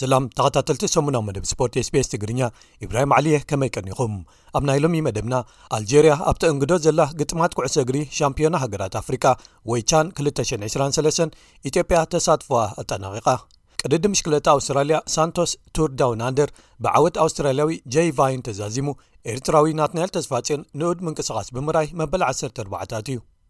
ሰላም ተኸታተልቲ ሰሙናዊ መደብ ስፖርት ስቤስ ትግርኛ ኢብራሂም ዓሊየ ከመይ ቀኒኹም ኣብ ናይ ሎሚ መደብና ኣልጀርያ ኣብ ተእንግዶ ዘላ ግጥማት ኩዕሶ እግሪ ሻምፕዮና ሃገራት ኣፍሪቃ ወይ ቻን 223 ኢትዮጵያ ተሳትፎኣ ኣጠናቒቓ ቅድድም ምሽክለታ ኣውስትራልያ ሳንቶስ ቱር ዳውናንደር ብዓወት ኣውስትራልያዊ ጀይ ቫይን ተዛዚሙ ኤርትራዊ ናትናኤል ተስፋጽዮን ንኡድ ምንቅስቓስ ብምርኣይ መበል 14 ኣትዩ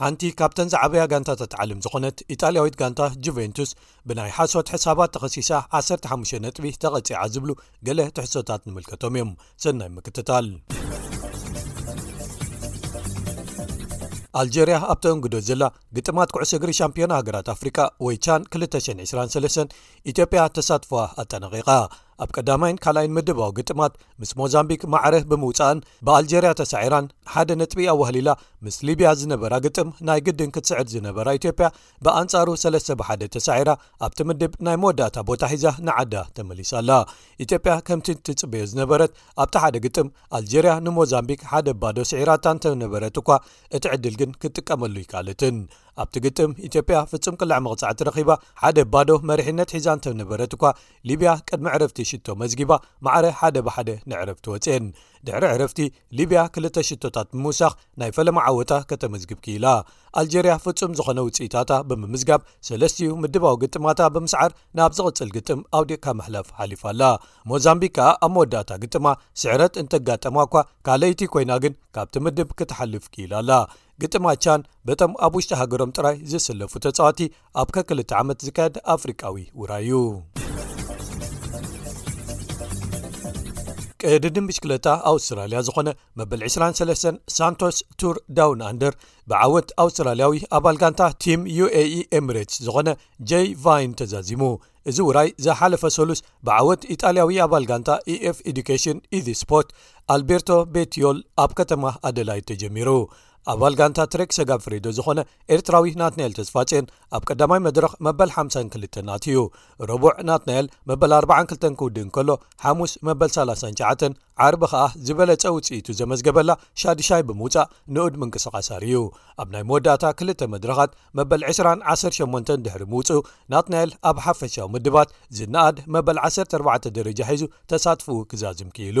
ሓንቲ ካብተን ዝዓበያ ጋንታታት ዓለም ዝኾነት ኢጣልያዊት ጋንታ ጁቨንቱስ ብናይ ሓሶት ሕሳባት ተኸሲሳ 15 ነጥቢ ተቐጺዓ ዝብሉ ገለ ትሕሶታት ንምልከቶም እዮም ሰናይ ምክትታል ኣልጀርያ ኣብተ እንግዶ ዘላ ግጥማት ኩዕሶ እግሪ ሻምፒዮና ሃገራት ኣፍሪቃ ወይ ቻን 223 ኢትዮጵያ ተሳትፎዋ ኣጠናቂቓ ኣብ ቀዳማይን ካልኣይን ምድባዊ ግጥማት ምስ ሞዛምቢክ ማዕረ ብምውጻእን ብኣልጀርያ ተሳዒራን ሓደ ነጥቢ ኣዋህሊላ ምስ ሊብያ ዝነበራ ግጥም ናይ ግድን ክትስዕር ዝነበራ ኢትዮጵያ ብኣንጻሩ ሰለስተ ብሓደ ተሳዒራ ኣብቲ ምድብ ናይ መወዳእታ ቦታ ሒዛ ንዓዳ ተመሊሳላ ኢትዮጵያ ከምቲ ትጽበዮ ዝነበረት ኣብቲ ሓደ ግጥም ኣልጀርያ ንሞዛምቢክ ሓደ ባዶ ስዒራታ እንተነበረት እኳ እቲ ዕድል ግን ክትጥቀመሉ ይካለትን ኣብቲ ግጥም ኢትዮጵያ ፍጹም ቅላዕ መቕጻዕቲ ረኺባ ሓደ ባዶ መሪሕነት ሒዛ እንተነበረት እኳ ሊብያ ቅድሚ ዕረፍቲ ሽቶ መዝጊባ ማዕረ ሓደ ብሓደ ንዕረፍቲ ወፅኤን ድሕሪ ዕረፍቲ ሊብያ ክልተ ሽቶታት ብምውሳኽ ናይ ፈለማ ዓወታ ከተመዝግብ ክኢላ ኣልጀርያ ፍፁም ዝኾነ ውፅኢታታ ብምምዝጋብ ሰለስትዩ ምድባዊ ግጥማታ ብምስዓር ናብ ዝቕፅል ግጥም ኣውዲቕካ ምሕላፍ ሓሊፋ ኣላ ሞዛምቢክ ከኣ ኣብ መወዳእታ ግጥማ ስዕረት እንተጋጠማ እኳ ካለይቲ ኮይና ግን ካብቲ ምድብ ክትሓልፍ ክኢላ ኣላ ግጥማ ቻን በቶም ኣብ ውሽጢ ሃገሮም ጥራይ ዝስለፉ ተፃዋቲ ኣብ ከክልተ ዓመት ዝካየድ ኣፍሪቃዊ ውራይ እዩ ቅድድም ብሽክለታ ኣውስትራልያ ዝኾነ መበል 23 ሳንቶስ ቱር ዳውን ኣንደር ብዓወት ኣውስትራልያዊ ኣባል ጋንታ ቲም uae ኤምሬትስ ዝኾነ ጀይ ቫይን ተዛዚሙ እዚ ውራይ ዝሓለፈ ሰሉስ ብዓወት ኢጣልያዊ ኣባል ጋንታ ኤኤf ኤዱኬሽን ኢዚ ስፖርት ኣልቤርቶ ቤትዮል ኣብ ከተማ ኣደላይ ተጀሚሩ ኣባል ጋንታ ትሬክ ሰጋብ ፍሬዶ ዝኾነ ኤርትራዊ ናትናኤል ተስፋጼን ኣብ ቀዳማይ መድረኽ መበል 52 ኣትዩ ረቡዕ ናትናኤል መበል 42 ክውድእ እንከሎ ሓሙስ መበል 39 ዓርቢ ከኣ ዝበለጸ ውጽኢቱ ዘመዝገበላ ሻዱሻይ ብምውጻእ ንኡድ ምንቅስቓስ ኣርዩ ኣብ ናይ መወዳእታ ክልተ መድረኻት መበል 218 ድሕሪ ምውጽኡ ናትናኤል ኣብ ሓፈሻዊ ምድባት ዝነኣድ መበል 14 ደረጃ ሒዙ ተሳትፉ ክዛዝም ክኢሉ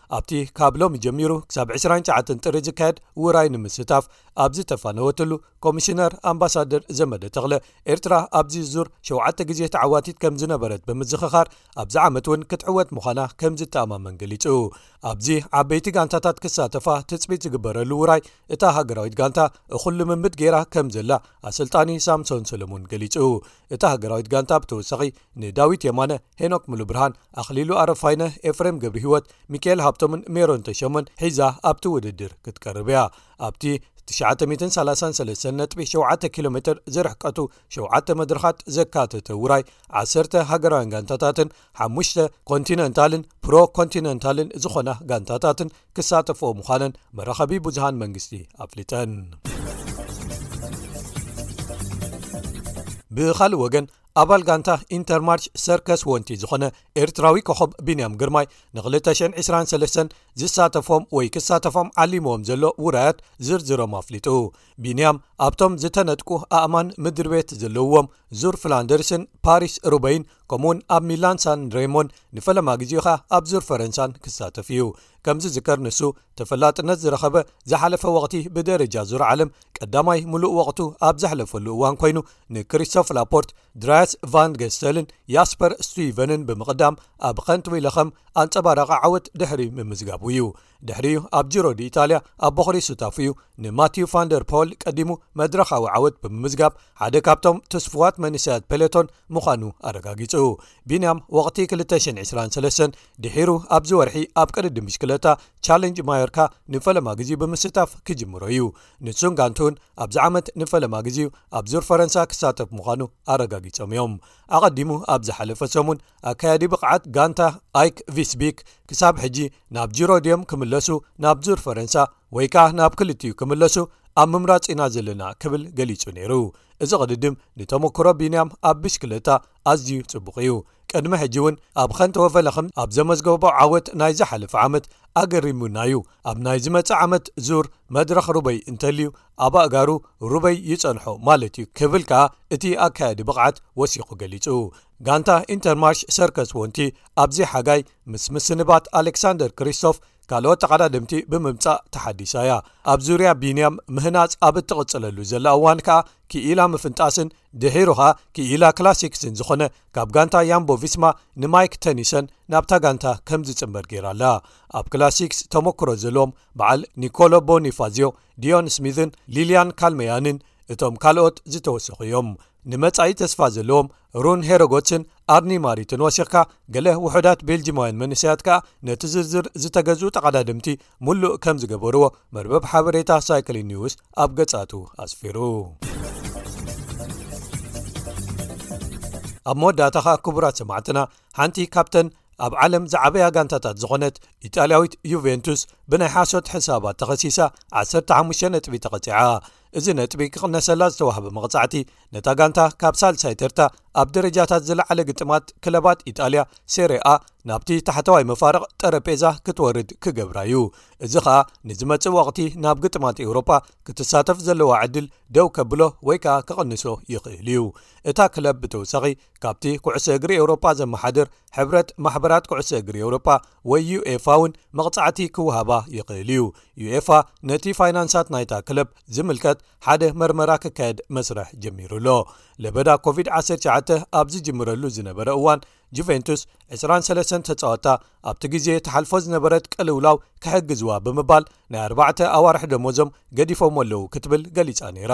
ኣብቲ ካብ ሎሚ ጀሚሩ ክሳብ 29 ጥሪ ዝካየድ ውራይ ንምስታፍ ኣብ ዝተፋነወትሉ ኮሚሽነር ኣምባሳደር ዘመደ ተኽለ ኤርትራ ኣብዚ ዙር ሸተ ግዜ ተዓዋቲት ከም ዝነበረት ብምዝኽኻር ኣብዚ ዓመት እውን ክትዕወት ምዃና ከም ዝተኣማመን ገሊጹ ኣብዚ ዓበይቲ ጋንታታት ክሳተፋ ትፅቢት ዝግበረሉ ውራይ እታ ሃገራዊት ጋንታ እኹል ልምምድ ገይራ ከም ዘላ ኣሰልጣኒ ሳምሶን ሰለሙን ገሊጹ እታ ሃገራዊት ጋንታ ብተወሳኺ ንዳዊት የማነ ሄኖክ ምሉብርሃን ኣኽሊሉ ኣረፋይነ ኤፍሬም ገብሪ ህይወት ሚካኤል ሃብቶምን ሜሮን ተሸሙን ሒዛ ኣብቲ ውድድር ክትቀርብ እያ ኣብቲ 933 ነጥቢ 7 ኪሎ ሜር ዝርሕቀቱ ሸተ መድረኻት ዘካተተ ውራይ 1 ሃገራውያን ጋንታታትን ሓሙሽተ ኮንቲነንታልን ፕሮ ኮንቲነንታልን ዝኾና ጋንታታትን ክሳተፍኦ ምዃነን መራኸቢ ብዙሃን መንግስቲ ኣፍሊጠን ብኻልእ ወገን ኣባል ጋንታ ኢንተርማርች ሰርከስ ወንቲ ዝኾነ ኤርትራዊ ኮኸብ ቢንያም ግርማይ ን223 ዝሳተፎም ወይ ክሳተፎም ዓሊሞዎም ዘሎ ውራያት ዝርዝሮም ኣፍሊጡ ቢንያም ኣብቶም ዝተነጥቁ ኣእማን ምድሪ ቤት ዘለውዎም ዙር ፍላንደርስን ፓሪስ ሩበይን ከምኡውን ኣብ ሚላን ሳን ሬሞን ንፈለማ ግዜኡ ኸኣ ኣብ ዙር ፈረንሳን ክሳተፍ እዩ ከም ዝዝከር ንሱ ተፈላጥነት ዝረኸበ ዝሓለፈ ወቕቲ ብደረጃ ዙር ዓለም ቀዳማይ ምሉእ ወቕቱ ኣብ ዘሕለፈሉ እዋን ኮይኑ ንክሪስቶፍ ላፖርት ድራያስ ቫን ገስተልን ያስፐር ስቲቨንን ብምቕዳም ኣብ ኸንት ዊለኸም ኣንፀባራቂ ዓወት ድሕሪ ምምዝጋቡ እዩ ድሕሪኡ ኣብ ጅሮዲ ኢጣልያ ኣብ ቦኽሪ ሱታፉ እዩ ንማቲው ፋንደር ፖል ቀዲሙ መድረኻዊ ዓወት ብምምዝጋብ ሓደ ካብቶም ትስፉዋት መንሰያት ፔሌቶን ምዃኑ ኣረጋጊጹ ቢንያም ወቕቲ 223 ድሒሩ ኣብዚ ወርሒ ኣብ ቅድዲ ምሽክለታ ቻለንጅ ማዮርካ ንፈለማ ግዜኡ ብምስታፍ ክጅምሮ እዩ ንሱን ጋንቱን ኣብዚ ዓመት ንፈለማ ግዜኡ ኣብ ዙር ፈረንሳ ክሳተፍ ምዃኑ ኣረጋጊጾም እዮም ኣቐዲሙ ኣብ ዝሓለፈ ሰሙን ኣካያዲ ብቕዓት ጋንታ ኣይክ ቪስቢክ ክሳብ ሕጂ ናብ ጅሮ ድም ክምለሱ ናብ ዙር ፈረንሳ ወይ ከኣ ናብ ክልትኡ ክምለሱ ኣብ ምምራፅ ኢና ዘለና ክብል ገሊጹ ነይሩ እዚ ቕድድም ንተመክሮ ቢንያም ኣብ ብሽክለታ ኣዝዩ ጽቡቕ እዩ ቅድሚ ሕጂ እውን ኣብ ኸንተ ወፈለኽም ኣብ ዘመዝገቦ ዓወት ናይ ዝሓለፈ ዓመት ኣገሪሙና እዩ ኣብ ናይ ዝመፅእ ዓመት ዙር መድረኽ ሩበይ እንተልዩ ኣብ ኣእጋሩ ሩበይ ይጸንሖ ማለት'ዩ ክብል ከኣ እቲ ኣካያዲ ብቕዓት ወሲኹ ገሊጹ። ጋንታ ኢንተርማርሽ ሰርከስ ዎንቲ ኣብዚ ሓጋይ ምስ ምስንባት ኣሌክሳንደር ክሪስቶፍ ካልኦት ተቐዳደምቲ ብምምጻእ ተሓዲሳ'ያ። ኣብ ዙርያ ቢንያም ምህናጽ ኣብ እትቕጽለሉ ዘላ እዋን ከኣ ክኢላ ምፍንጣስን ድሒሩ ከኣ ክኢላ ክላሲክስን ዝኾነ ካብ ጋንታ ያምቦ ቪስማ ንማይክ ተኒሰን ናብታ ጋንታ ከምዝጽንበር ገይራ'ላ። ኣብ ክላሲክስ ተመክሮ ዘለዎም በዓል ኒኮሎ ቦኒፋዝዮ ድዮን ስሚዝን ሊልያን ካልመያንን እቶም ካልኦት ዝተወሰኹ እዮም ንመጻኢ ተስፋ ዘለዎም ሩን ሄረጎትን ኣርኒ ማሪትን ወሲኽካ ገለ ውሑዳት ቤልጂማውያን መንእሰያት ከኣ ነቲ ዝርዝር ዝተገዝኡ ተቐዳድምቲ ምሉእ ከም ዝገበርዎ መርበብ ሓበሬታ ሳይክሊ ኒውስ ኣብ ገጻቱ ኣስፊሩ ኣብ መወዳእታ ኸኣ ክቡራት ሰማዕትና ሓንቲ ካብተን ኣብ ዓለም ዝዓበያ ጋንታታት ዝኾነት ኢጣልያዊት ዩቨንቱስ ብናይ ሓሶት ሕሳባት ተኸሲሳ 15 ነጥቢ ተቐጺዓ እዚ ነጥቢ ክቕነሰላ ዝተዋህበ መቕጻዕቲ ነታ ጋንታ ካብ ሳልሳይ ተርታ ኣብ ደረጃታት ዝለዓለ ግጥማት ክለባት ኢጣልያ ሴሬኣ ናብቲ ታሕተዋይ መፋርቕ ጠረጴዛ ክትወርድ ክገብራ እዩ እዚ ከኣ ንዝመጽእ ወቕቲ ናብ ግጥማት ኤውሮጳ ክትሳተፍ ዘለዋ ዕድል ደው ከብሎ ወይ ከኣ ክቕንሶ ይኽእል እዩ እታ ክለብ ብተወሳኺ ካብቲ ኩዕሶ እግሪ ኤውሮጳ ዘመሓድር ሕብረት ማሕበራት ኩዕሶ እግሪ ኤውሮጳ ወይ ዩኤፋ እውን መቕጻዕቲ ክወሃባ ይኽእል እዩ ዩኤፋ ነቲ ፋይናንሳት ናይታ ክለብ ዝምልከት ሓደ መርመራ ክካየድ መስርሕ ጀሚሩ ኣሎ ለበዳ ኮቪድ-19 ኣብ ዝጅምረሉ ዝነበረ እዋን ጁቨንቱስ 23 ተጻወታ ኣብቲ ግዜ ተሓልፎ ዝነበረት ቅልውላው ክሕግዝዋ ብምባል ናይ 4 ኣዋርሒ ደሞዞም ገዲፎም ኣለዉ ክትብል ገሊጻ ነይራ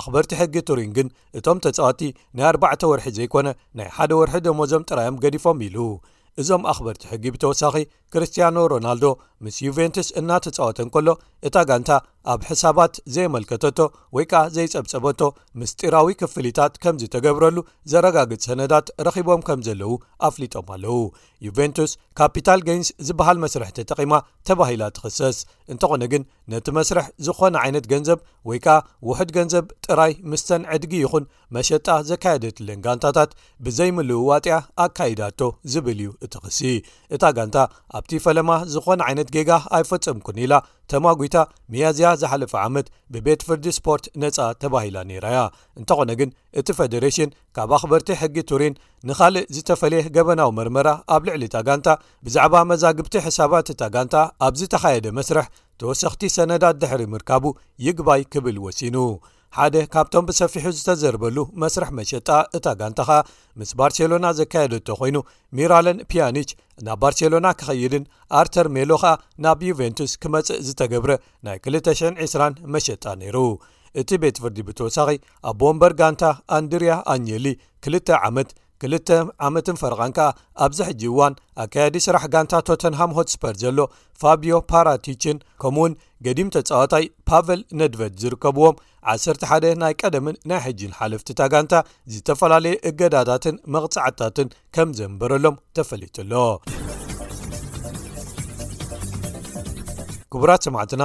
ኣኽበርቲ ሕጊ ቱሪን ግን እቶም ተጻዋቲ ናይ ኣርባዕተ ወርሒ ዘይኮነ ናይ ሓደ ወርሒ ደሞዞም ጥራዮም ገዲፎም ኢሉ እዞም ኣኽበርቲ ሕጊ ብተወሳኺ ክርስትያኖ ሮናልዶ ምስ ዩቨንቱስ እናተጻወተ እንከሎ እታ ጋንታ ኣብ ሕሳባት ዘየመልከተቶ ወይ ከኣ ዘይጸብጸበቶ ምስጢራዊ ክፍሊታት ከም ዝተገብረሉ ዘረጋግጽ ሰነዳት ረኺቦም ከም ዘለዉ ኣፍሊጦም ኣለዉ ዩቨንቱስ ካፒታል ገንስ ዝበሃል መስርሒ ተጠቒማ ተባሂላ ትኽሰስ እንተኾነ ግን ነቲ መስርሕ ዝኾነ ዓይነት ገንዘብ ወይ ከኣ ውሑድ ገንዘብ ጥራይ ምስተን ዕድጊ ይኹን መሸጣ ዘካየደትለን ጋንታታት ብዘይምልውዋጥያ ኣካይዳቶ ዝብል እዩ እቲ ክሲ እታ ጋንታ ኣብቲ ፈለማ ዝኾነ ዓይነት ጌጋ ኣይፈጸምኩን ኢላ ተማጒታ መያዝያ ዝሓለፈ ዓመት ብቤት ፍርዲ ስፖርት ነጻ ተባሂላ ነይራ እያ እንተኾነ ግን እቲ ፈደሬሽን ካብ ኣኽበርቲ ሕጊ ቱሪን ንኻልእ ዝተፈልየ ገበናዊ መርመራ ኣብ ልዕሊ እታ ጋንታ ብዛዕባ መዛግብቲ ሕሳባት እታ ጋንታ ኣብ ዝተኻየደ መስርሕ ተወሰኽቲ ሰነዳት ድሕሪ ምርካቡ ይግባይ ክብል ወሲኑ ሓደ ካብቶም ብሰፊሑ ዝተዘርበሉ መስርሕ መሸጣ እታ ጋንታ ኸኣ ምስ ባርሴሎና ዘካየደቶ ኮይኑ ሚራለን ፒያኒች ናብ ባርሴሎና ክኸይድን ኣርተር ሜሎ ኸኣ ናብ ዩቨንቱስ ክመጽእ ዝተገብረ ናይ 220 መሸጣ ነይሩ እቲ ቤት ፍርዲ ብተወሳኺ ኣቦ ወንበር ጋንታ ኣንድርያ ኣኘሊ ክልተ ዓመት ክልተ ዓመትን ፈረቓን ከኣ ኣብዚ ሕጂ እዋን ኣካያዲ ስራሕ ጋንታ ቶተንሃም ሆትስፐር ዘሎ ፋብዮ ፓራቲችን ከምኡውን ገዲም ተጻዋታይ ፓቨል ነድቨድ ዝርከብዎም 11 ናይ ቀደምን ናይ ሕጂን ሓለፍቲታ ጋንታ ዝተፈላለየ እገዳታትን መቕጻዕትታትን ከም ዘንበረሎም ተፈሊጡ ኣሎ ክቡራት ሰማዕትና